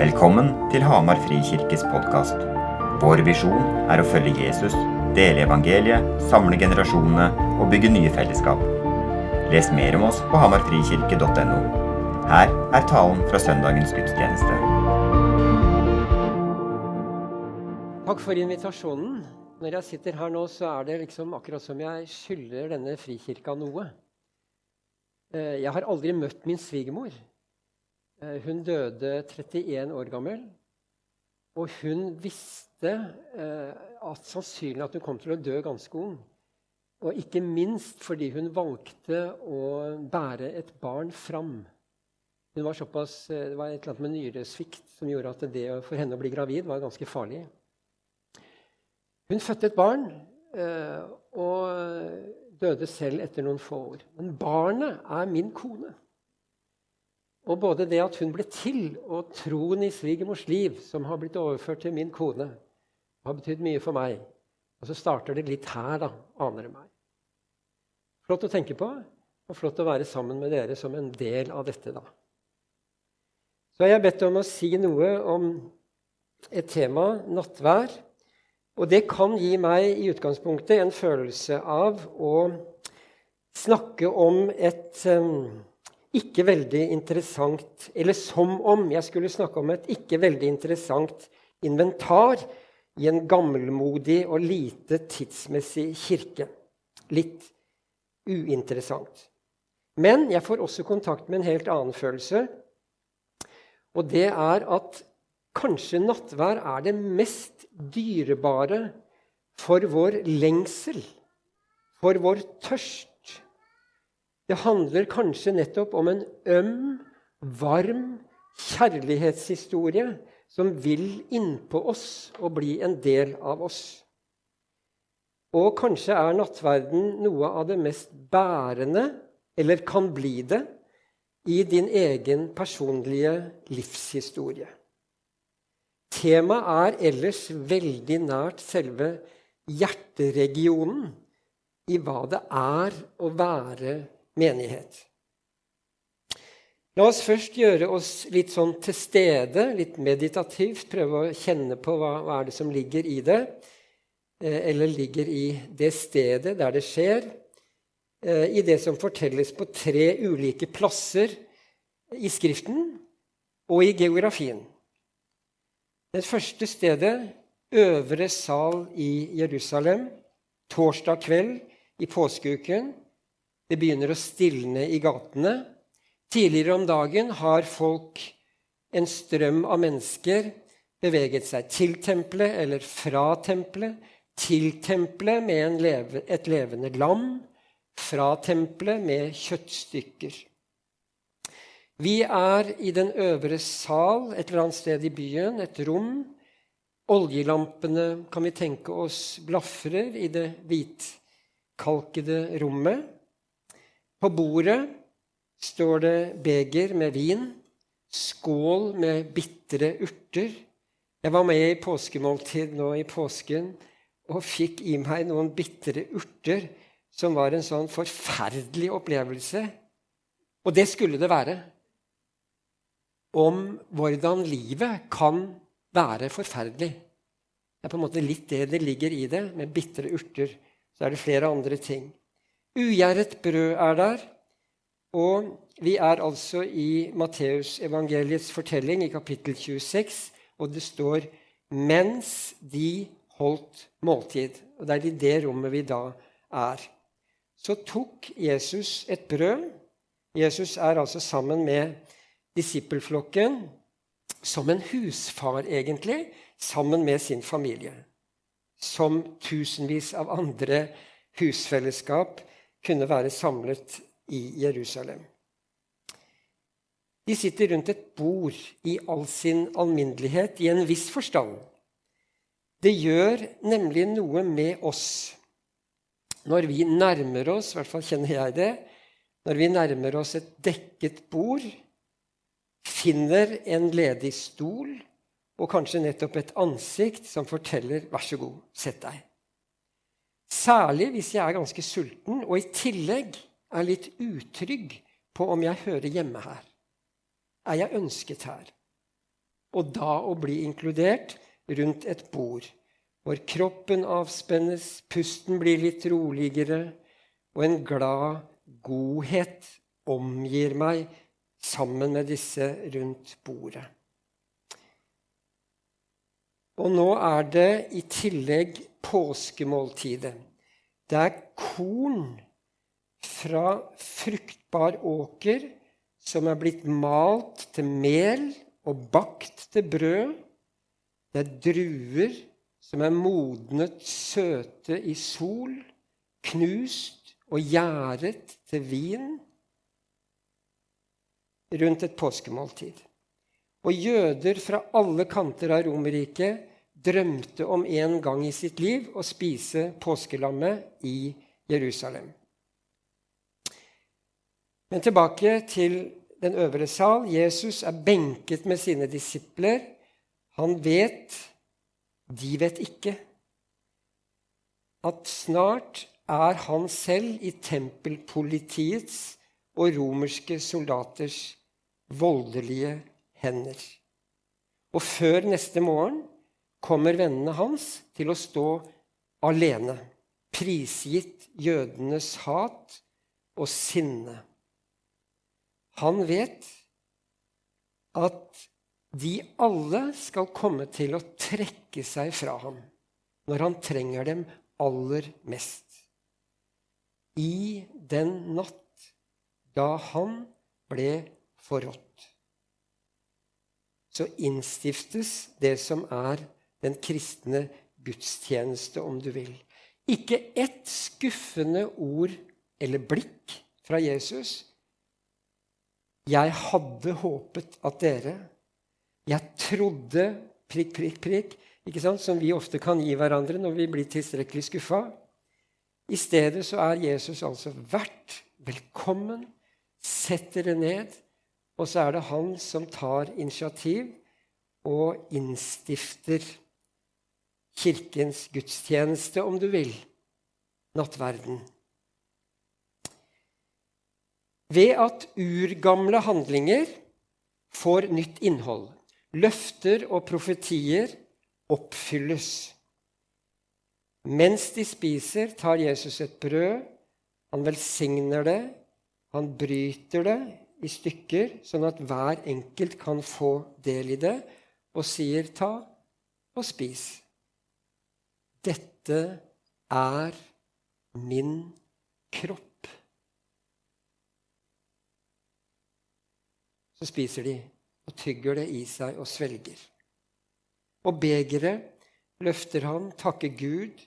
Velkommen til Hamar Frikirkes podkast. Vår visjon er å følge Jesus, dele evangeliet, samle generasjonene og bygge nye fellesskap. Les mer om oss på hamarfrikirke.no. Her er talen fra søndagens gudstjeneste. Takk for invitasjonen. Når jeg sitter her nå, så er det liksom akkurat som jeg skylder denne frikirka noe. Eh, jeg har aldri møtt min svigermor. Eh, hun døde 31 år gammel. Og hun visste eh, at sannsynlig at hun kom til å dø ganske ung. Og ikke minst fordi hun valgte å bære et barn fram. Var såpass, eh, det var et eller annet med nyresvikt som gjorde at det for henne å bli gravid var ganske farlig. Hun fødte et barn og døde selv etter noen få år. Men barnet er min kone. Og både det at hun ble til, og troen i svigermors liv, som har blitt overført til min kone, har betydd mye for meg. Og så starter det litt her, da, aner det meg. Flott å tenke på, og flott å være sammen med dere som en del av dette, da. Så har jeg bedt om å si noe om et tema, nattvær. Og det kan gi meg i utgangspunktet en følelse av å snakke om et um, ikke veldig interessant Eller som om jeg skulle snakke om et ikke veldig interessant inventar i en gammelmodig og lite tidsmessig kirke. Litt uinteressant. Men jeg får også kontakt med en helt annen følelse. Og det er at kanskje nattvær er det mest dyrebare for vår lengsel, for vår tørst det handler kanskje nettopp om en øm, varm kjærlighetshistorie som vil innpå oss og bli en del av oss. Og kanskje er nattverden noe av det mest bærende, eller kan bli det, i din egen personlige livshistorie. Temaet er ellers veldig nært selve hjerteregionen i hva det er å være menighet. La oss først gjøre oss litt sånn til stede, litt meditativt. Prøve å kjenne på hva, hva er det som ligger i det, eh, eller ligger i det stedet der det skjer. Eh, I det som fortelles på tre ulike plasser i Skriften og i geografien. Det første stedet, øvre sal i Jerusalem, torsdag kveld i påskeuken. Det begynner å stilne i gatene. Tidligere om dagen har folk, en strøm av mennesker, beveget seg til tempelet eller fra tempelet, til tempelet med leve, et levende lam, fra tempelet med kjøttstykker. Vi er i den øvre sal et eller annet sted i byen, et rom. Oljelampene kan vi tenke oss blafrer i det hvitkalkede rommet. På bordet står det beger med vin, skål med bitre urter. Jeg var med i påskemåltid nå i påsken og fikk i meg noen bitre urter som var en sånn forferdelig opplevelse. Og det skulle det være. Om hvordan livet kan være forferdelig. Det er på en måte litt det det ligger i det, med bitre urter. Så er det flere andre ting. Ugjæret brød er der. Og vi er altså i Matteusevangeliets fortelling i kapittel 26, og det står 'mens de holdt måltid'. Og Det er i det rommet vi da er. Så tok Jesus et brød. Jesus er altså sammen med disippelflokken som en husfar, egentlig, sammen med sin familie. Som tusenvis av andre husfellesskap kunne være samlet i Jerusalem. De sitter rundt et bord i all sin alminnelighet i en viss forstand. Det gjør nemlig noe med oss når vi nærmer oss, i hvert fall kjenner jeg det, når vi nærmer oss et dekket bord, finner en ledig stol og kanskje nettopp et ansikt som forteller 'vær så god, sett deg'. Særlig hvis jeg er ganske sulten og i tillegg er litt utrygg på om jeg hører hjemme her. Er jeg ønsket her? og da å bli inkludert rundt et bord, hvor kroppen avspennes, pusten blir litt roligere, og en glad godhet omgir meg sammen med disse rundt bordet. Og nå er det i tillegg påskemåltidet. Det er korn fra fruktbar åker som er blitt malt til mel og bakt til brød. Det er druer som er modnet søte i sol, knust og gjæret til vin rundt et påskemåltid. Og jøder fra alle kanter av Romerriket drømte om en gang i sitt liv å spise påskelammet i Jerusalem. Men tilbake til den øvre sal. Jesus er benket med sine disipler. Han vet, de vet ikke, at snart er han selv i tempelpolitiets og romerske soldaters voldelige hender. Og før neste morgen kommer vennene hans til å stå alene, prisgitt jødenes hat og sinne. Han vet at de alle skal komme til å trekke seg fra ham når han trenger dem aller mest. I den natt da han ble forrådt, så innstiftes det som er den kristne gudstjeneste, om du vil. Ikke ett skuffende ord eller blikk fra Jesus. Jeg hadde håpet at dere Jeg trodde prikk, prikk, prikk, ikke sant? som vi ofte kan gi hverandre når vi blir tilstrekkelig skuffa. I stedet så er Jesus altså vært velkommen, setter det ned, og så er det han som tar initiativ og innstifter kirkens gudstjeneste, om du vil, nattverden. Ved at urgamle handlinger får nytt innhold, løfter og profetier oppfylles. Mens de spiser, tar Jesus et brød. Han velsigner det. Han bryter det i stykker, sånn at hver enkelt kan få del i det, og sier, 'Ta og spis'. Dette er min kropp. Så spiser de og tygger det i seg og svelger. Og begeret løfter han, takker Gud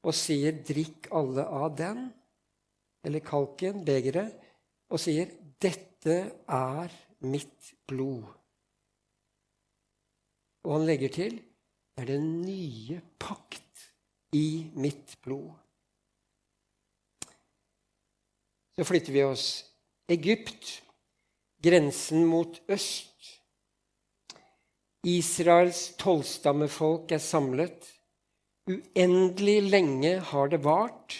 og sier, 'Drikk alle av den', eller kalken, begeret, og sier, 'Dette er mitt blod'. Og han legger til, 'Det er den nye pakt' i mitt blod. Så flytter vi oss. Egypt, grensen mot øst. Israels tolvstammefolk er samlet. Uendelig lenge har det vart.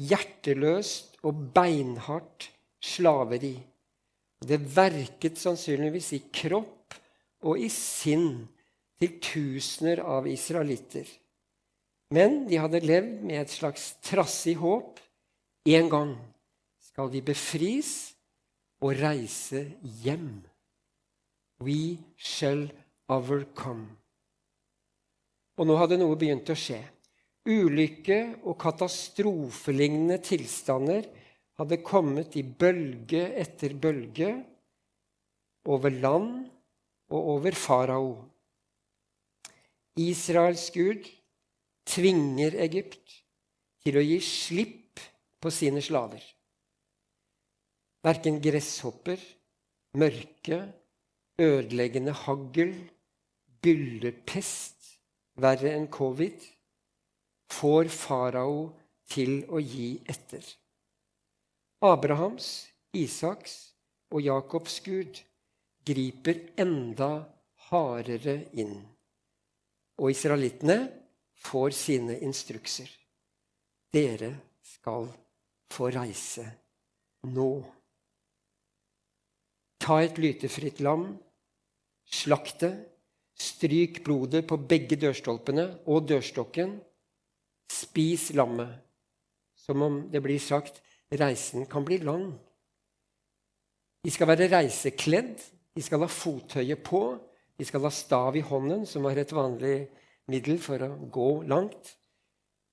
Hjerteløst og beinhardt slaveri. Det verket sannsynligvis i kropp og i sinn til tusener av israelitter. Men de hadde levd med et slags trassig håp. En gang skal de befris og reise hjem. We shall overcome. Og nå hadde noe begynt å skje. Ulykke og katastrofelignende tilstander hadde kommet i bølge etter bølge over land og over farao. Israels Gud tvinger Egypt til å gi slipp på sine slaver. Verken gresshopper, mørke, ødeleggende hagl, byllepest, verre enn covid, får farao til å gi etter. Abrahams, Isaks og Jakobs Gud griper enda hardere inn. Og israelittene får sine instrukser. Dere skal få reise nå. Ta et lytefritt lam, slakt det, Stryk blodet på begge dørstolpene og dørstokken. Spis lammet. Som om det blir sagt reisen kan bli lang. De skal være reisekledd, de skal ha fottøyet på, de skal ha stav i hånden, som var et vanlig middel for å gå langt.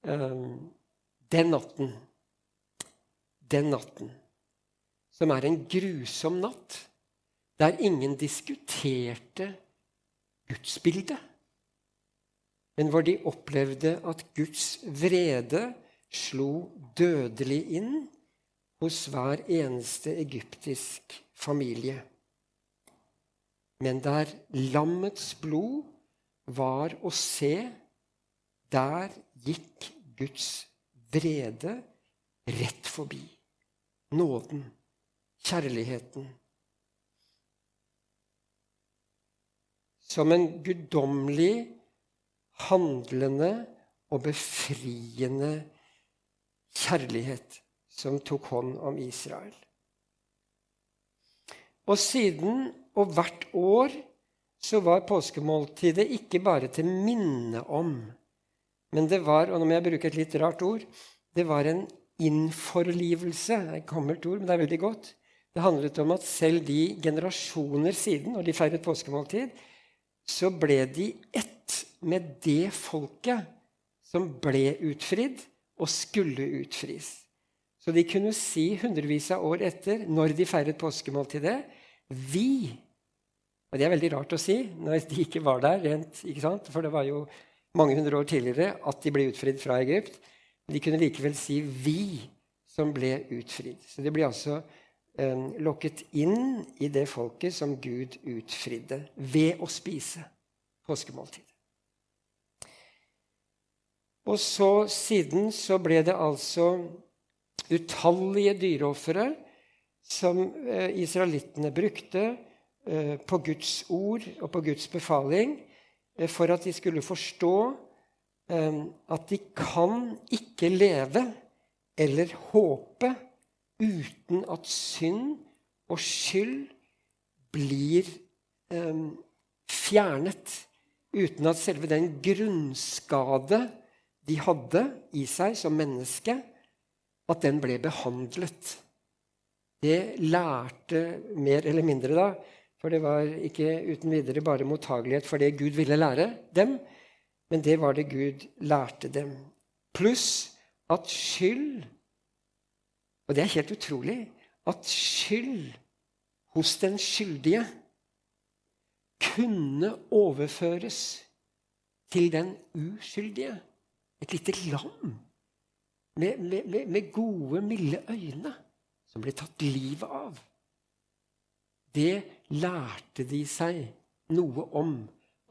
Ehm, den natten, den natten, som er en grusom natt, der ingen diskuterte gudsbildet, men hvor de opplevde at Guds vrede slo dødelig inn hos hver eneste egyptisk familie. Men der lammets blod var å se, der gikk Guds vrede rett forbi. Nåden, kjærligheten. Som en guddommelig, handlende og befriende kjærlighet som tok hånd om Israel. Og siden og hvert år så var påskemåltidet ikke bare til minne om, men det var og nå må jeg bruke et litt rart ord, det var en innforlivelse. Det er et gammelt ord, men det er veldig godt. Det handlet om at selv de generasjoner siden, når de feiret påskemåltid, så ble de ett med det folket som ble utfridd og skulle utfris. Så de kunne si hundrevis av år etter, når de feiret påskemåltidet, vi Og det er veldig rart å si når de ikke var der, rent, ikke for det var jo mange hundre år tidligere at de ble utfridd fra Egypt. Men de kunne likevel si 'vi' som ble utfridd. Så de ble altså eh, lokket inn i det folket som Gud utfridde ved å spise påskemåltid. Og så siden så ble det altså utallige dyreofre som eh, israelittene brukte på Guds ord og på Guds befaling eh, for at de skulle forstå at de kan ikke leve eller håpe uten at synd og skyld blir fjernet. Uten at selve den grunnskade de hadde i seg som menneske, at den ble behandlet. Det lærte mer eller mindre da, for det var ikke uten videre bare mottagelighet for det Gud ville lære dem, men det var det Gud lærte dem. Pluss at skyld Og det er helt utrolig at skyld hos den skyldige kunne overføres til den uskyldige. Et lite lam med, med, med gode, milde øyne som ble tatt livet av. Det lærte de seg noe om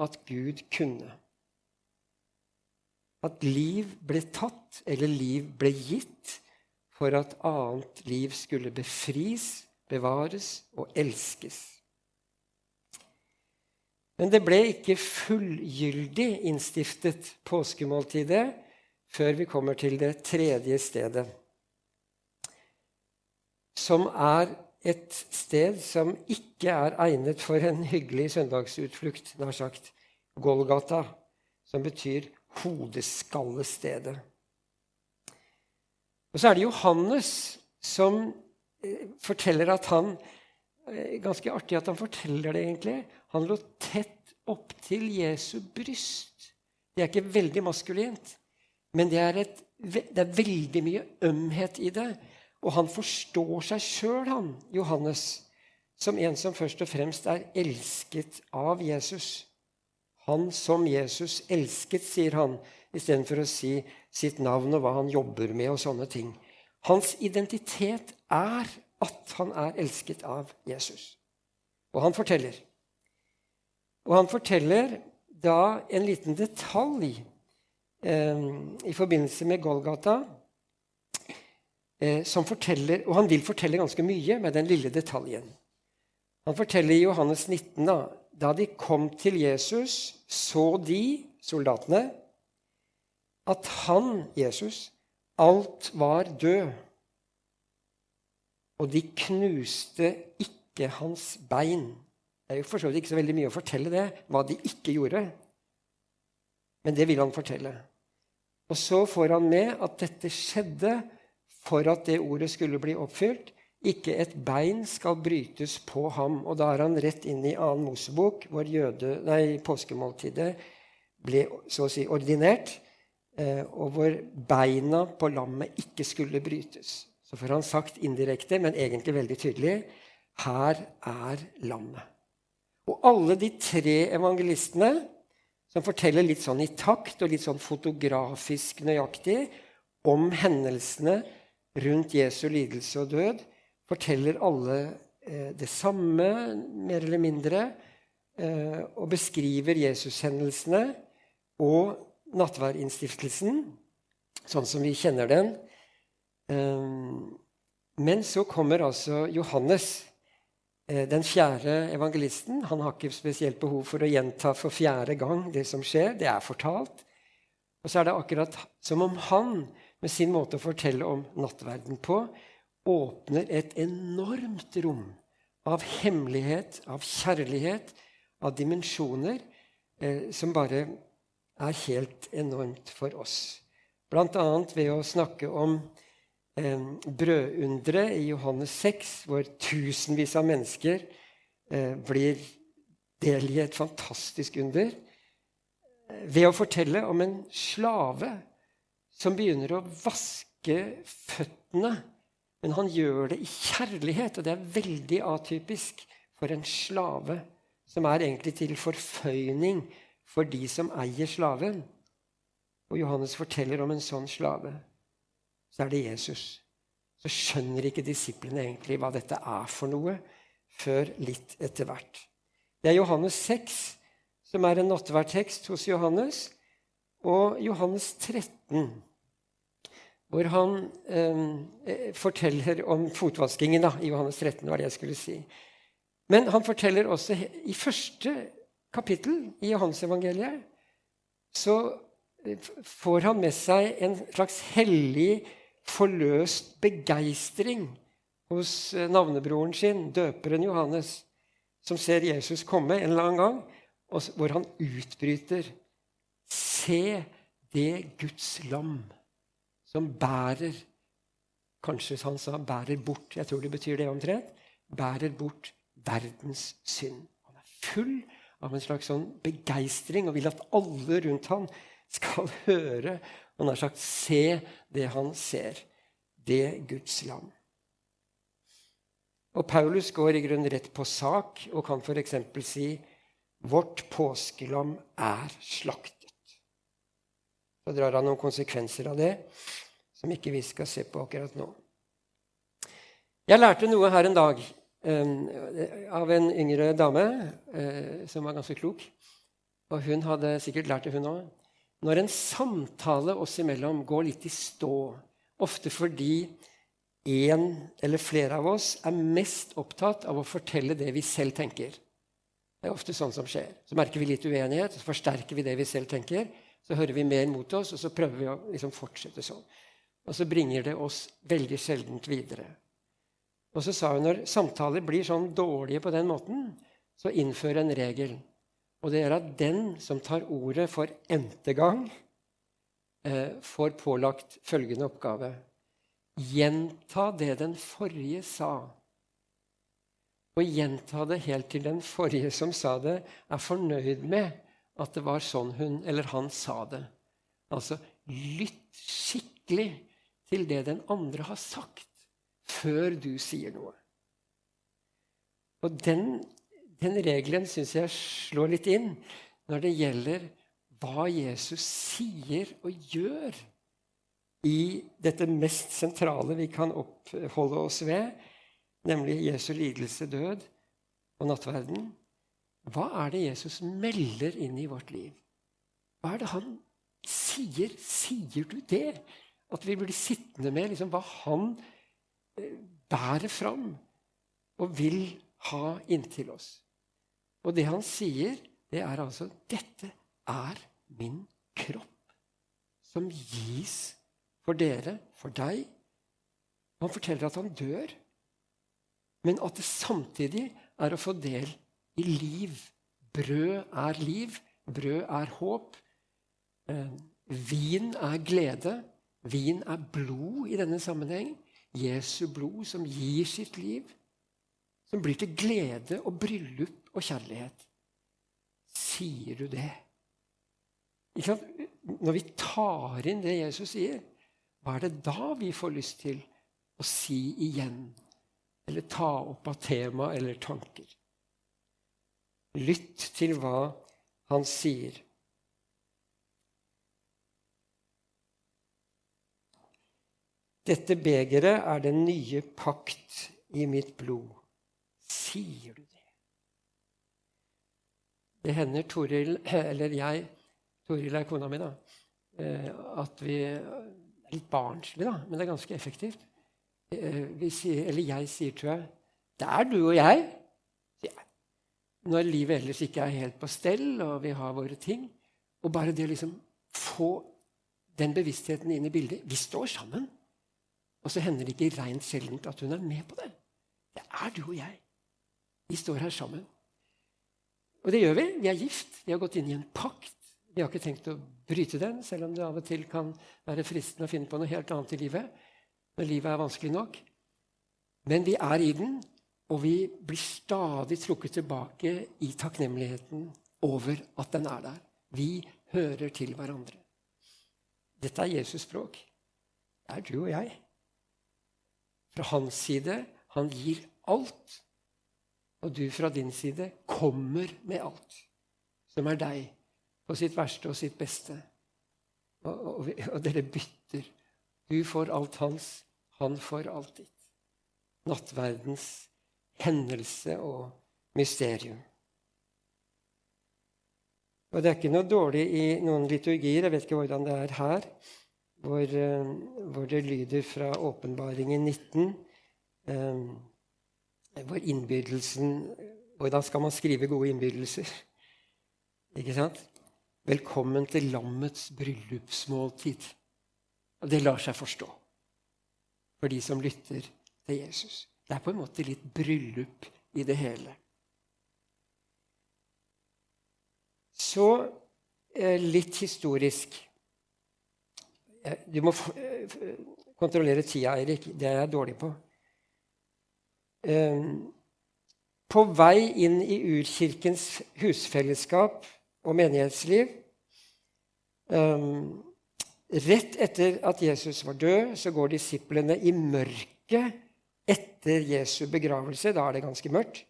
at Gud kunne. At liv ble tatt, eller liv ble gitt, for at annet liv skulle befris, bevares og elskes. Men det ble ikke fullgyldig innstiftet påskemåltidet før vi kommer til det tredje stedet som er et sted som ikke er egnet for en hyggelig søndagsutflukt, nær sagt. Golgata, som betyr hodeskallestedet. Og så er det Johannes som eh, forteller at han eh, Ganske artig at han forteller det, egentlig. Han lå tett opptil Jesu bryst. Det er ikke veldig maskulint, men det er, et, det er veldig mye ømhet i det. Og han forstår seg sjøl, han, Johannes, som en som først og fremst er elsket av Jesus. Han som Jesus elsket, sier han, istedenfor å si sitt navn og hva han jobber med. og sånne ting. Hans identitet er at han er elsket av Jesus. Og han forteller. Og han forteller da en liten detalj eh, i forbindelse med Golgata som forteller, Og han vil fortelle ganske mye med den lille detaljen. Han forteller i Johannes 19 da, da de kom til Jesus, så de, soldatene, at han, Jesus, alt var død. Og de knuste ikke hans bein Det er jo for så vidt ikke så veldig mye å fortelle det, hva de ikke gjorde. Men det vil han fortelle. Og så får han med at dette skjedde for at det ordet skulle bli oppfylt. Ikke et bein skal brytes på ham. Og da er han rett inn i annen Mosebok, hvor jøde, nei, påskemåltidet ble så å si ordinert, eh, og hvor beina på lammet ikke skulle brytes. Så får han sagt indirekte, men egentlig veldig tydelig her er lammet. Og alle de tre evangelistene som forteller litt sånn i takt og litt sånn fotografisk nøyaktig om hendelsene rundt Jesu lidelse og død, forteller alle eh, det samme, mer eller mindre, eh, og beskriver Jesushendelsene og nattværinnstiftelsen sånn som vi kjenner den. Eh, men så kommer altså Johannes den fjerde evangelisten han har ikke spesielt behov for å gjenta for fjerde gang det som skjer. Det er fortalt. Og så er det akkurat som om han, med sin måte å fortelle om nattverden på, åpner et enormt rom av hemmelighet, av kjærlighet, av dimensjoner eh, som bare er helt enormt for oss. Annet ved å snakke om eh, brødunderet i Johannes 6, hvor tusenvis av mennesker eh, blir del i et fantastisk under. Ved å fortelle om en slave som begynner å vaske føttene. Men han gjør det i kjærlighet, og det er veldig atypisk for en slave, som er egentlig til forføyning for de som eier slaven. Og Johannes forteller om en sånn slave så er det Jesus. Så skjønner ikke disiplene egentlig hva dette er for noe, før litt etter hvert. Det er Johannes 6 som er en nattverdtekst hos Johannes, og Johannes 13, hvor han eh, forteller om fotvaskingen. da, i Johannes 13 var det jeg skulle si. Men han forteller også i første kapittel i Johannes-evangeliet så eh, får han med seg en slags hellig forløst begeistring hos eh, navnebroren sin, døperen Johannes, som ser Jesus komme en eller annen gang, og hvor han utbryter Se det Guds lam som bærer Kanskje han sa 'bærer bort'. Jeg tror det betyr det omtrent. Bærer bort verdens synd. Han er full av en slags sånn begeistring og vil at alle rundt ham skal høre han har sagt 'se det han ser'. Det Guds land. Og Paulus går i grunnen rett på sak og kan f.eks. si 'Vårt påskelam er slaktet'. Så drar han noen konsekvenser av det som ikke vi skal se på akkurat nå. Jeg lærte noe her en dag um, av en yngre dame uh, som var ganske klok. Og hun hadde sikkert lært det, hun òg når en samtale oss imellom går litt i stå, ofte fordi en eller flere av oss er mest opptatt av å fortelle det vi selv tenker. Det er ofte sånn som skjer. Så merker vi litt uenighet, så forsterker vi det vi selv tenker. Så hører vi mer mot oss, og så prøver vi å liksom fortsette sånn. Og så bringer det oss veldig sjeldent videre. Og så sa hun når samtaler blir sånn dårlige på den måten, så innfør en regel. Og det er at den som tar ordet for n-te gang, eh, får pålagt følgende oppgave Gjenta det den forrige sa. Og gjenta det helt til den forrige som sa det, er fornøyd med at det var sånn hun eller han sa det. Altså lytt skikkelig til det den andre har sagt, før du sier noe. Og den den regelen syns jeg slår litt inn når det gjelder hva Jesus sier og gjør i dette mest sentrale vi kan oppholde oss ved, nemlig Jesu lidelse, død og nattverden. Hva er det Jesus melder inn i vårt liv? Hva er det han sier? Sier du det? At vi blir sittende med liksom, hva han eh, bærer fram og vil ha inntil oss. Og det han sier, det er altså Dette er min kropp, som gis for dere, for deg. Han forteller at han dør, men at det samtidig er å få del i liv. Brød er liv. Brød er håp. Eh, vin er glede. Vin er blod i denne sammenheng. Jesu blod som gir sitt liv. Som blir til glede og bryllup og kjærlighet. Sier du det? Når vi tar inn det Jesus sier, hva er det da vi får lyst til å si igjen? Eller ta opp av tema eller tanker? Lytt til hva han sier. Dette begeret er den nye pakt i mitt blod. Sier du det? Det hender Toril, eller jeg Toril er kona mi, da. Eh, at vi er litt barnslig, da, men det er ganske effektivt. Eh, sier, eller jeg sier, tror jeg, 'Det er du og jeg. Når livet ellers ikke er helt på stell, og vi har våre ting. Og bare det å liksom få den bevisstheten inn i bildet Vi står sammen. Og så hender det ikke rent sjeldent at hun er med på det. Det er du og jeg. Vi står her sammen. Og det gjør vi. Vi er gift. Vi har gått inn i en pakt. Vi har ikke tenkt å bryte den, selv om det av og til kan være fristende å finne på noe helt annet i livet når livet er vanskelig nok. Men vi er i den, og vi blir stadig trukket tilbake i takknemligheten over at den er der. Vi hører til hverandre. Dette er Jesus' språk. Det er du og jeg. Fra hans side han gir alt. Og du fra din side kommer med alt som er deg på sitt verste og sitt beste. Og, og, og, dere bytter. Du får alt hans, han får alt ditt. Nattverdens hendelse og mysterium. Og det er ikke noe dårlig i noen liturgier, jeg vet ikke hvordan det er her, hvor, eh, hvor det lyder fra åpenbaringen 19, eh, hvor innbydelsen Hvordan skal man skrive gode innbydelser? Ikke sant? Velkommen til lammets bryllupsmåltid. Og det lar seg forstå for de som lytter til Jesus. Det er på en måte litt bryllup i det hele. Så eh, litt historisk. Eh, du må eh, kontrollere tida, Eirik. Det er jeg dårlig på. På vei inn i urkirkens husfellesskap og menighetsliv. Um, rett etter at Jesus var død, så går disiplene i mørket etter Jesu begravelse. Da er det ganske mørkt.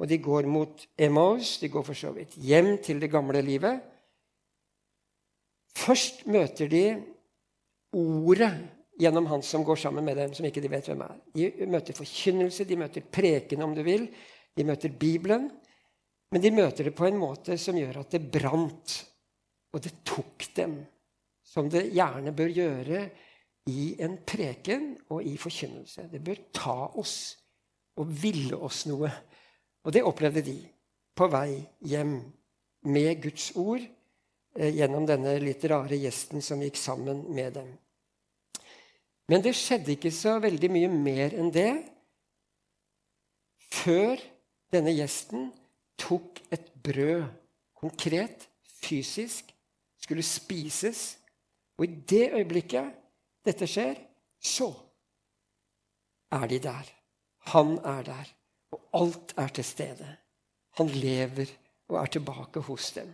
Og de går mot Emmaus. De går for så vidt hjem til det gamle livet. Først møter de ordet gjennom han som går sammen med dem, som ikke de vet hvem er. De møter forkynnelse, de møter preken, om du vil. De møter Bibelen. Men de møter det på en måte som gjør at det brant, og det tok dem. Som det gjerne bør gjøre i en preken og i forkynnelse. Det bør ta oss og ville oss noe. Og det opplevde de på vei hjem med Guds ord eh, gjennom denne litt rare gjesten som gikk sammen med dem. Men det skjedde ikke så veldig mye mer enn det før denne gjesten tok et brød, konkret, fysisk, skulle spises. Og i det øyeblikket dette skjer, så er de der. Han er der, og alt er til stede. Han lever og er tilbake hos dem.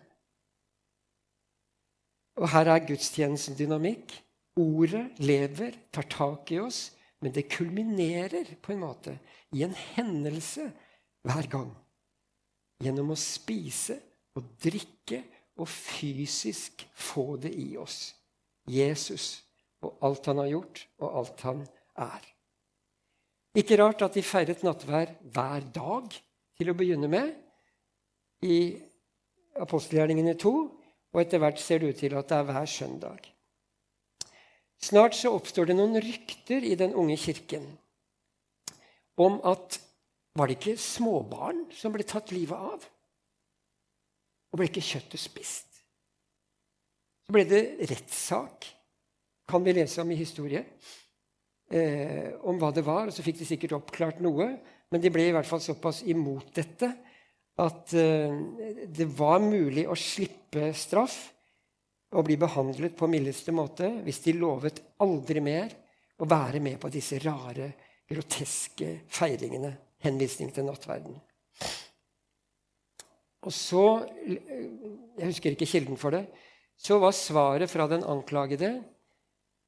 Og her er gudstjenesten dynamikk. Ordet lever, tar tak i oss, men det kulminerer på en måte i en hendelse hver gang gjennom å spise og drikke og fysisk få det i oss. Jesus og alt han har gjort, og alt han er. Ikke rart at de feiret nattvær hver dag til å begynne med i apostelgjerningene 2, og etter hvert ser det ut til at det er hver søndag. Snart så oppstår det noen rykter i den unge kirken om at var det ikke småbarn som ble tatt livet av? Og ble ikke kjøttet spist? Så ble det rettssak, kan vi lese om i historie, eh, om hva det var. Og så fikk de sikkert oppklart noe, men de ble i hvert fall såpass imot dette at eh, det var mulig å slippe straff og bli behandlet på mildeste måte hvis de lovet aldri mer å være med på disse rare, groteske feiringene. Henvisning til nattverden. Og så Jeg husker ikke kilden for det. Så var svaret fra den anklagede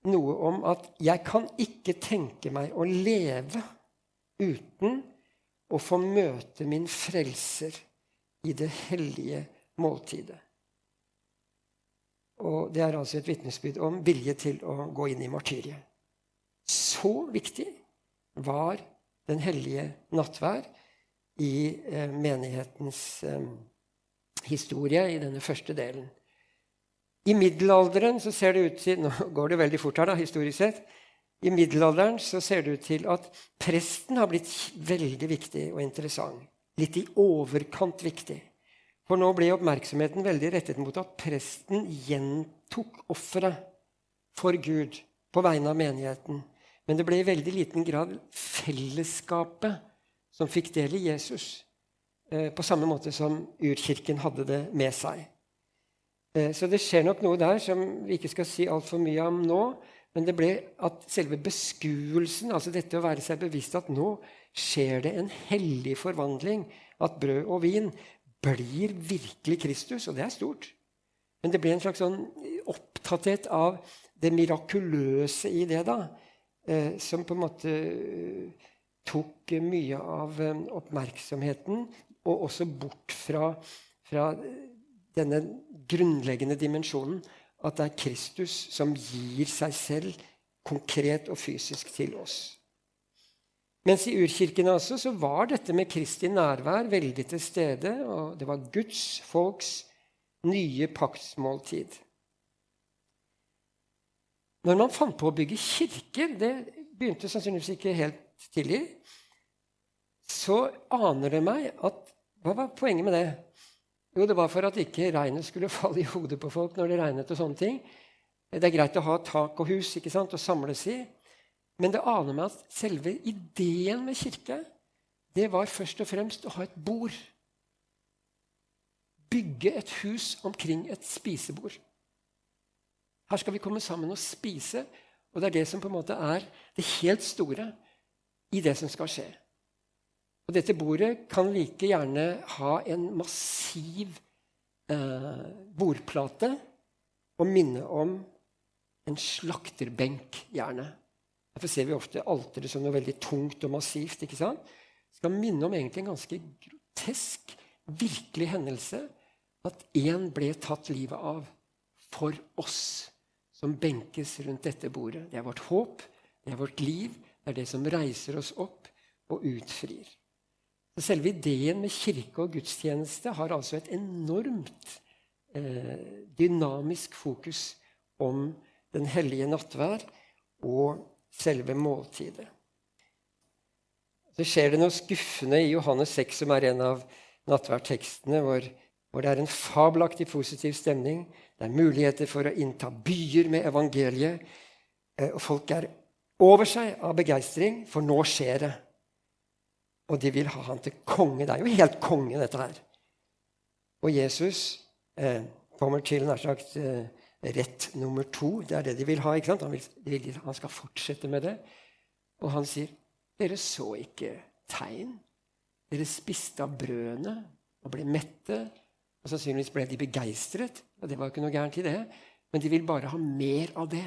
noe om at 'jeg kan ikke tenke meg å leve uten å få møte min frelser i det hellige måltidet'. Og Det er altså et vitnesbyrd om vilje til å gå inn i martyriet. Så viktig var den hellige nattvær i eh, menighetens eh, historie i denne første delen. I middelalderen så ser det ut til Nå går det veldig fort her, da, historisk sett. I middelalderen så ser det ut til at presten har blitt veldig viktig og interessant. Litt i overkant viktig. For nå ble oppmerksomheten veldig rettet mot at presten gjentok offeret for Gud på vegne av menigheten. Men det ble i veldig liten grad fellesskapet som fikk del i Jesus. Eh, på samme måte som urkirken hadde det med seg. Eh, så det skjer nok noe der som vi ikke skal si altfor mye om nå. Men det ble at selve beskuelsen, altså dette å være seg bevisst at nå skjer det en hellig forvandling, at brød og vin blir virkelig Kristus, og det er stort. Men det ble en slags sånn opptatthet av det mirakuløse i det, da, eh, som på en måte eh, tok mye av oppmerksomheten, og også bort fra, fra denne grunnleggende dimensjonen at det er Kristus som gir seg selv konkret og fysisk til oss. Mens i urkirkene også så var dette med Kristi nærvær veldig til stede. og Det var Guds folks nye paktsmåltid. Når man fant på å bygge kirker Det begynte sannsynligvis ikke helt tidlig. Så aner det meg at Hva var poenget med det? Jo, det var for at ikke regnet skulle falle i hodet på folk når det regnet. og sånne ting. Det er greit å ha tak og hus ikke sant, og samles i. Men det aner meg at selve ideen med kirke det var først og fremst å ha et bord. Bygge et hus omkring et spisebord. Her skal vi komme sammen og spise, og det er det som på en måte er det helt store i det som skal skje. Og dette bordet kan like gjerne ha en massiv eh, bordplate og minne om en slakterbenk, gjerne. Derfor ser vi ofte alteret som noe veldig tungt og massivt. ikke sant? Det skal minne om egentlig en ganske grotesk, virkelig hendelse. At én ble tatt livet av for oss som benkes rundt dette bordet. Det er vårt håp, det er vårt liv, det er det som reiser oss opp og utfrir. Selve ideen med kirke og gudstjeneste har altså et enormt eh, dynamisk fokus om den hellige nattvær og selve måltidet. Så skjer det noe skuffende i Johannes 6, som er en av nattværtekstene, hvor, hvor det er en fabelaktig positiv stemning. Det er muligheter for å innta byer med evangeliet. Eh, og folk er over seg av begeistring, for nå skjer det. Og de vil ha han til konge. Det er jo helt konge, dette her. Og Jesus eh, kommer til nær sagt eh, rett nummer to. Det er det de vil ha. ikke sant? Han, vil, han skal fortsette med det. Og han sier, 'Dere så ikke tegn. Dere spiste av brødene og ble mette.' Og Sannsynligvis ble de begeistret, og det var jo ikke noe gærent i det. Men de vil bare ha mer av det.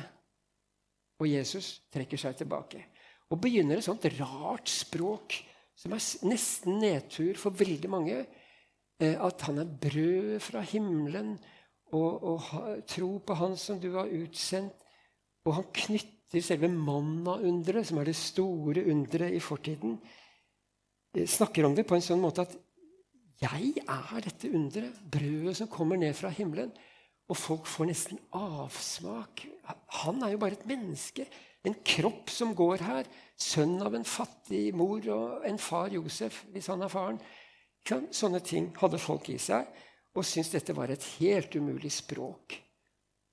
Og Jesus trekker seg tilbake. Og begynner et sånt rart språk som er nesten nedtur for veldig mange. Eh, at han er brød fra himmelen, og, og tro på Han som du har utsendt. Og han knytter selve manna-underet, som er det store underet i fortiden, eh, snakker om det på en sånn måte at jeg er dette underet, brødet som kommer ned fra himmelen. Og folk får nesten avsmak. Han er jo bare et menneske. En kropp som går her. Sønn av en fattig mor og en far Josef, hvis han er faren. Sånne ting hadde folk i seg og syntes dette var et helt umulig språk.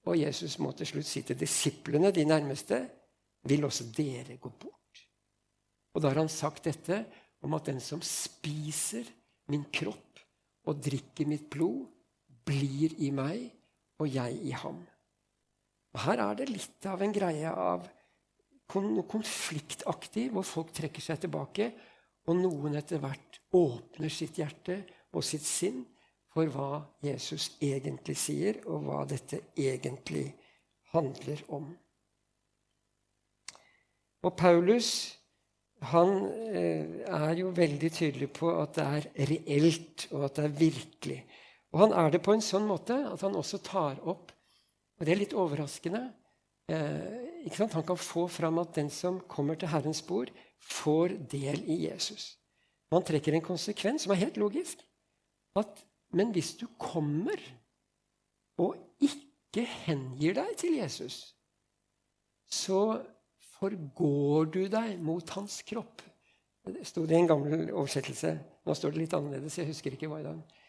Og Jesus må til slutt si til disiplene, de nærmeste, vil også dere gå bort? Og da har han sagt dette om at den som spiser min kropp og drikker mitt blod, blir i meg og jeg i ham. Og Her er det litt av en greie av konfliktaktig, hvor folk trekker seg tilbake, og noen etter hvert åpner sitt hjerte og sitt sinn for hva Jesus egentlig sier, og hva dette egentlig handler om. Og Paulus han eh, er jo veldig tydelig på at det er reelt, og at det er virkelig. Og han er det på en sånn måte at han også tar opp Og det er litt overraskende. Eh, han kan få fram at den som kommer til Herrens bord, får del i Jesus. Man trekker en konsekvens som er helt logisk. At, men hvis du kommer og ikke hengir deg til Jesus, så forgår du deg mot hans kropp. Det sto det i en gammel oversettelse. Nå står det litt annerledes. jeg husker ikke hva i dag.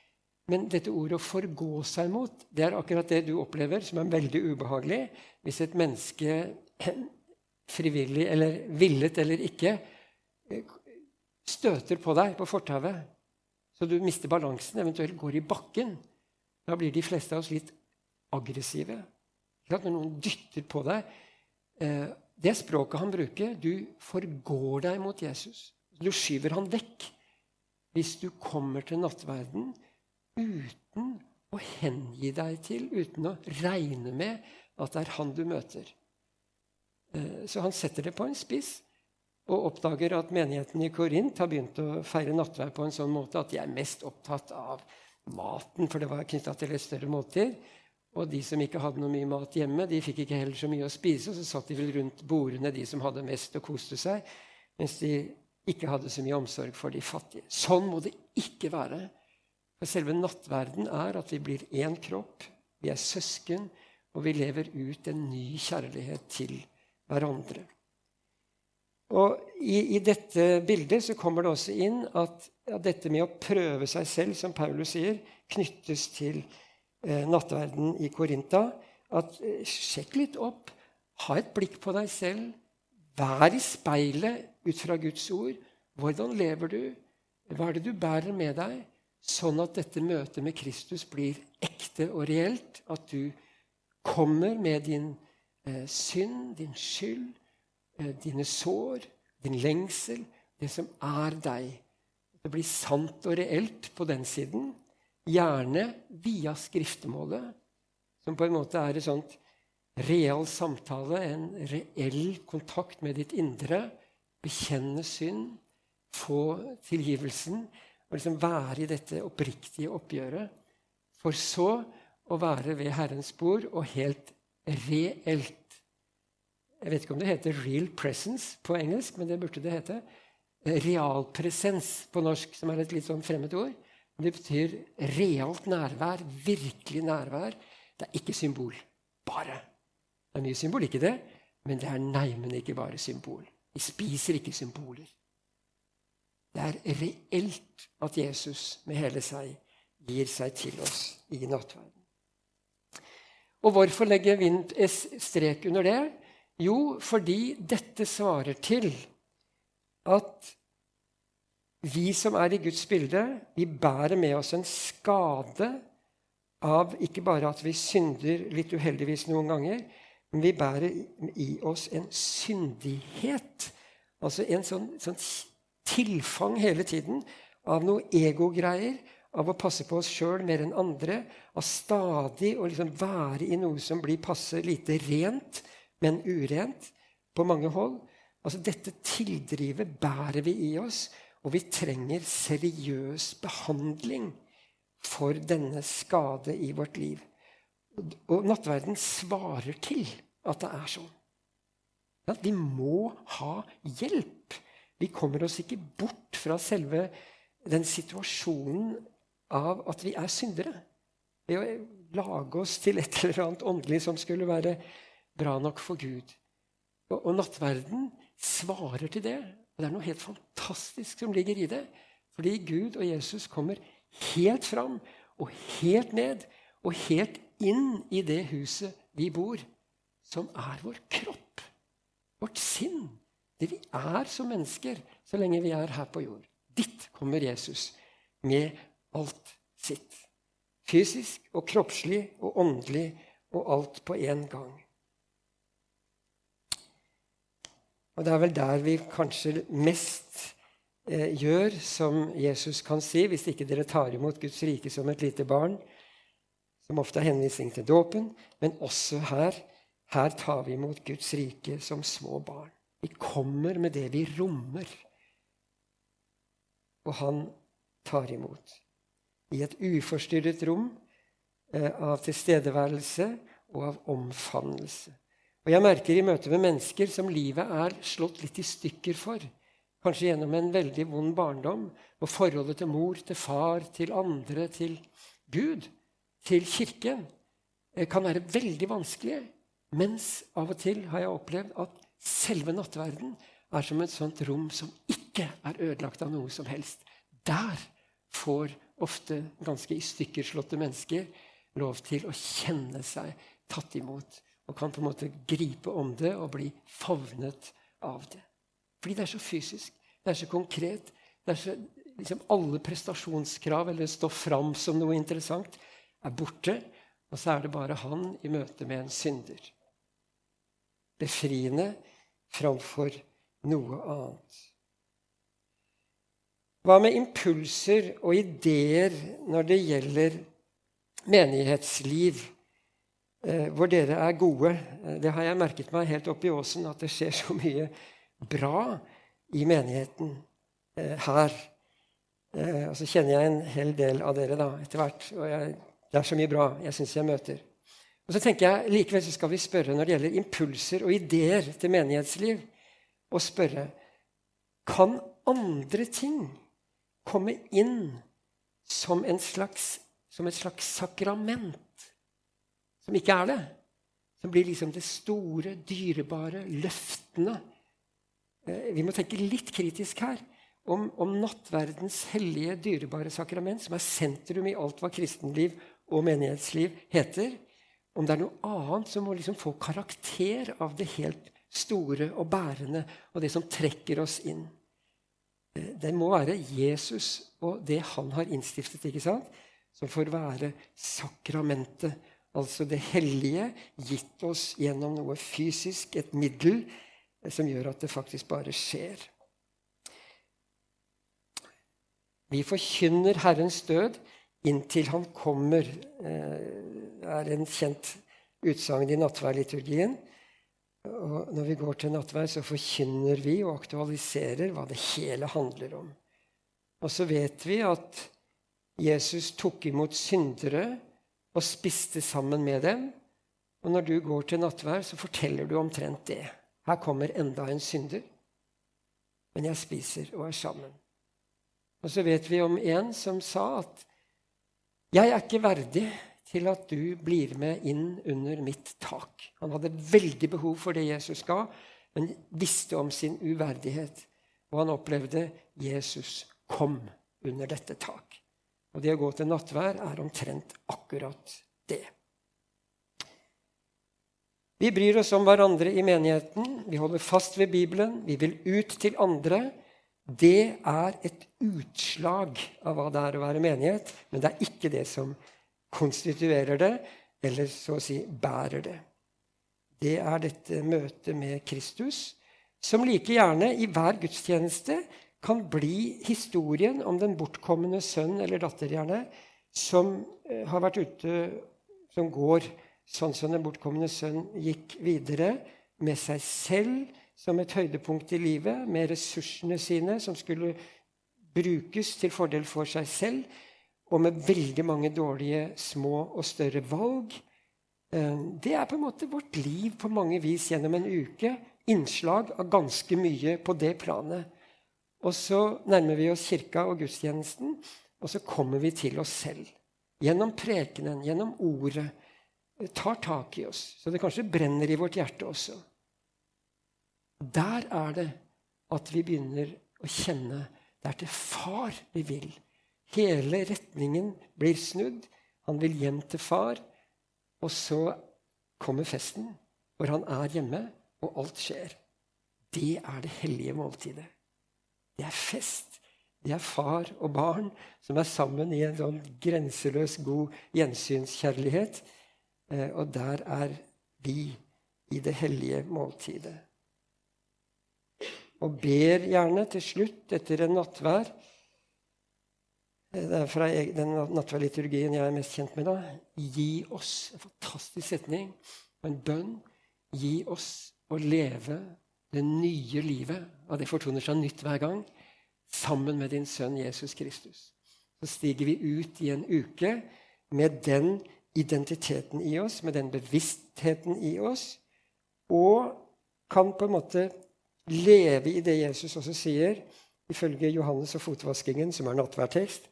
Men dette ordet 'å forgå seg mot' det er akkurat det du opplever, som er veldig ubehagelig hvis et menneske frivillig eller villet eller ikke støter på deg på fortauet, så du mister balansen, eventuelt går i bakken. Da blir de fleste av oss litt aggressive. Når noen dytter på deg eh, det språket han bruker, du forgår deg mot Jesus. Du skyver han vekk hvis du kommer til nattverden uten å hengi deg til, uten å regne med at det er han du møter. Eh, så han setter det på en spiss og oppdager at menigheten i Korint har begynt å feire nattverd på en sånn måte at de er mest opptatt av maten, for det var knytta til et større måltid. Og de som ikke hadde noe mye mat hjemme, de fikk ikke heller så mye å spise. Og så satt de vel rundt bordene, de som hadde mest, og koste seg. Mens de ikke hadde så mye omsorg for de fattige. Sånn må det ikke være. For selve nattverden er at vi blir én kropp, vi er søsken, og vi lever ut en ny kjærlighet til hverandre. Og i, i, dette bildet så kommer det også inn at, at dette med å prøve seg selv, som Paulus sier, knyttes til eh, nattverden i Korinta. At eh, Sjekk litt opp. Ha et blikk på deg selv. Vær i speilet ut fra Guds ord. Hvordan lever du? Hva er det du bærer med deg? Sånn at dette møtet med Kristus blir ekte og reelt. At du kommer med din eh, synd, din skyld, eh, dine sår, din lengsel, det som er deg. Det blir sant og reelt på den siden. Gjerne via skriftemålet, som på en måte er et sånt real samtale, en reell kontakt med ditt indre. Bekjenne synd, få tilgivelsen og liksom være i dette oppriktige oppgjøret. For så å være ved Herrens bord og helt reelt Jeg vet ikke om det heter 'real presence' på engelsk, men det burde det hete. Realpresens på norsk, som er et litt sånn fremmed ord. Det betyr realt nærvær, virkelig nærvær. Det er ikke symbol. Bare. Det er mye symbolikk i det, men det er neimen ikke bare symbol. Vi spiser ikke symboler. Det er reelt at Jesus med hele seg gir seg til oss i nattverden. Og hvorfor legger vind strek under det? Jo, fordi dette svarer til at vi som er i Guds bilde, vi bærer med oss en skade av ikke bare at vi synder litt uheldigvis noen ganger, men vi bærer i oss en syndighet. Altså en sånn, sånn tilfang hele tiden av noe egogreier, av å passe på oss sjøl mer enn andre, av stadig å liksom være i noe som blir passe lite rent, men urent på mange hold. Altså Dette tildrivet bærer vi i oss. Og vi trenger seriøs behandling for denne skade i vårt liv. Og nattverden svarer til at det er sånn. Ja, vi må ha hjelp. Vi kommer oss ikke bort fra selve den situasjonen av at vi er syndere. Ved å lage oss til et eller annet åndelig som skulle være bra nok for Gud. Og, og nattverden svarer til det. Og det er noe helt fantastisk som ligger i det. Fordi Gud og Jesus kommer helt fram og helt ned og helt inn i det huset vi bor, som er vår kropp, vårt sinn. Det vi er som mennesker så lenge vi er her på jord. Dit kommer Jesus med alt sitt. Fysisk og kroppslig og åndelig og alt på én gang. Og det er vel der vi kanskje mest eh, gjør som Jesus kan si, hvis ikke dere tar imot Guds rike som et lite barn, som ofte er henvisning til dåpen, men også her. Her tar vi imot Guds rike som små barn. Vi kommer med det vi rommer. Og han tar imot. I et uforstyrret rom eh, av tilstedeværelse og av omfavnelse. Og jeg merker i møte med mennesker som livet er slått litt i stykker for, kanskje gjennom en veldig vond barndom, og forholdet til mor, til far, til andre, til Gud, til Kirken, eh, kan være veldig vanskelig. Mens av og til har jeg opplevd at selve nattverden er som et sånt rom som ikke er ødelagt av noe som helst. Der får ofte ganske i stykker slåtte mennesker lov til å kjenne seg tatt imot og kan på en måte gripe om det og bli favnet av det. Fordi det er så fysisk, det er så konkret. det er så, liksom Alle prestasjonskrav eller stå fram som noe interessant er borte. Og så er det bare han i møte med en synder. Befriende framfor noe annet. Hva med impulser og ideer når det gjelder menighetsliv? Eh, hvor dere er gode. Eh, det har jeg merket meg helt oppe i åsen, at det skjer så mye bra i menigheten eh, her. Og så kjenner jeg en hel del av dere da, etter hvert. Og jeg, det er så mye bra jeg syns jeg møter. Og så tenker jeg Likevel så skal vi spørre når det gjelder impulser og ideer til menighetsliv, og spørre Kan andre ting komme inn som, slags, som et slags sakrament? som ikke er det. Som blir liksom det store, dyrebare, løftene. Eh, vi må tenke litt kritisk her om, om nattverdens hellige, dyrebare sakrament, som er sentrum i alt hva kristenliv og menighetsliv heter. Om det er noe annet som må liksom få karakter av det helt store og bærende, og det som trekker oss inn. Eh, det må være Jesus og det han har innstiftet, ikke sant? som får være sakramentet altså det hellige, gitt oss gjennom noe fysisk, et middel som gjør at det faktisk bare skjer. Vi forkynner Herrens død inntil Han kommer. Eh, er en kjent utsagn i nattværliturgien. Og når vi går til nattverd, så forkynner vi og aktualiserer hva det hele handler om. Og så vet vi at Jesus tok imot syndere og spiste sammen med dem. Og når du går til nattvær, så forteller du omtrent det. Her kommer enda en synder, men jeg spiser og er sammen. Og så vet vi om en som sa at 'Jeg er ikke verdig til at du blir med inn under mitt tak'. Han hadde veldig behov for det Jesus ga, men visste om sin uverdighet. Og han opplevde Jesus kom under dette tak. Og det å gå til nattvær er omtrent akkurat det. Vi bryr oss om hverandre i menigheten. Vi holder fast ved Bibelen. Vi vil ut til andre. Det er et utslag av hva det er å være menighet, men det er ikke det som konstituerer det, eller så å si bærer det. Det er dette møtet med Kristus, som like gjerne i hver gudstjeneste kan bli historien om den bortkomne sønn eller datter gjerne, som eh, har vært ute, som går sånn som den bortkomne sønn gikk videre, med seg selv som et høydepunkt i livet, med ressursene sine som skulle brukes til fordel for seg selv, og med veldig mange dårlige små og større valg. Eh, det er på en måte vårt liv på mange vis gjennom en uke. Innslag av ganske mye på det planet. Og så nærmer vi oss kirka og gudstjenesten, og så kommer vi til oss selv. Gjennom prekenen, gjennom ordet. Tar tak i oss, så det kanskje brenner i vårt hjerte også. Der er det at vi begynner å kjenne det er til far vi vil. Hele retningen blir snudd. Han vil hjem til far. Og så kommer festen, hvor han er hjemme, og alt skjer. Det er det hellige måltidet. Det er fest. Det er far og barn som er sammen i en sånn grenseløs god gjensynskjærlighet. Eh, og der er vi i det hellige måltidet. Og ber gjerne til slutt, etter en nattvær Det er fra den nattværliturgien jeg er mest kjent med. da, Gi oss En fantastisk setning og en bønn. Gi oss å leve det nye livet. Og det fortoner seg nytt hver gang. Sammen med din sønn Jesus Kristus. Så stiger vi ut i en uke med den identiteten i oss, med den bevisstheten i oss, og kan på en måte leve i det Jesus også sier, ifølge Johannes og fotvaskingen, som er nattverdtekst.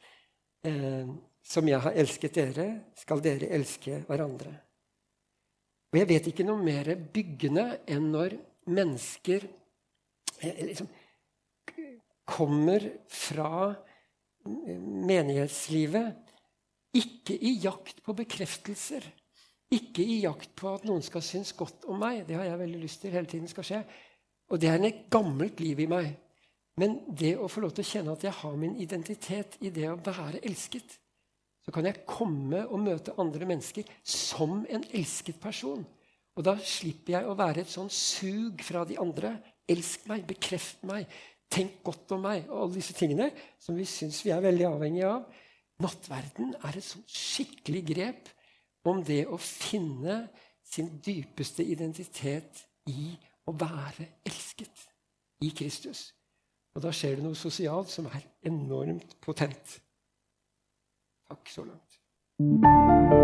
Eh, som jeg har elsket dere, skal dere elske hverandre. Og jeg vet ikke noe mer byggende enn når mennesker eh, liksom, kommer fra menighetslivet ikke i jakt på bekreftelser. Ikke i jakt på at noen skal synes godt om meg. Det har jeg veldig lyst til hele tiden skal skje. Og det er et gammelt liv i meg. Men det å få lov til å kjenne at jeg har min identitet i det å være elsket, så kan jeg komme og møte andre mennesker som en elsket person. Og da slipper jeg å være et sånn sug fra de andre. Elsk meg, bekreft meg, tenk godt om meg. Og alle disse tingene som vi syns vi er veldig avhengige av. Nattverden er et sånt skikkelig grep om det å finne sin dypeste identitet i å være elsket i Kristus. Og da skjer det noe sosialt som er enormt potent. Takk så langt.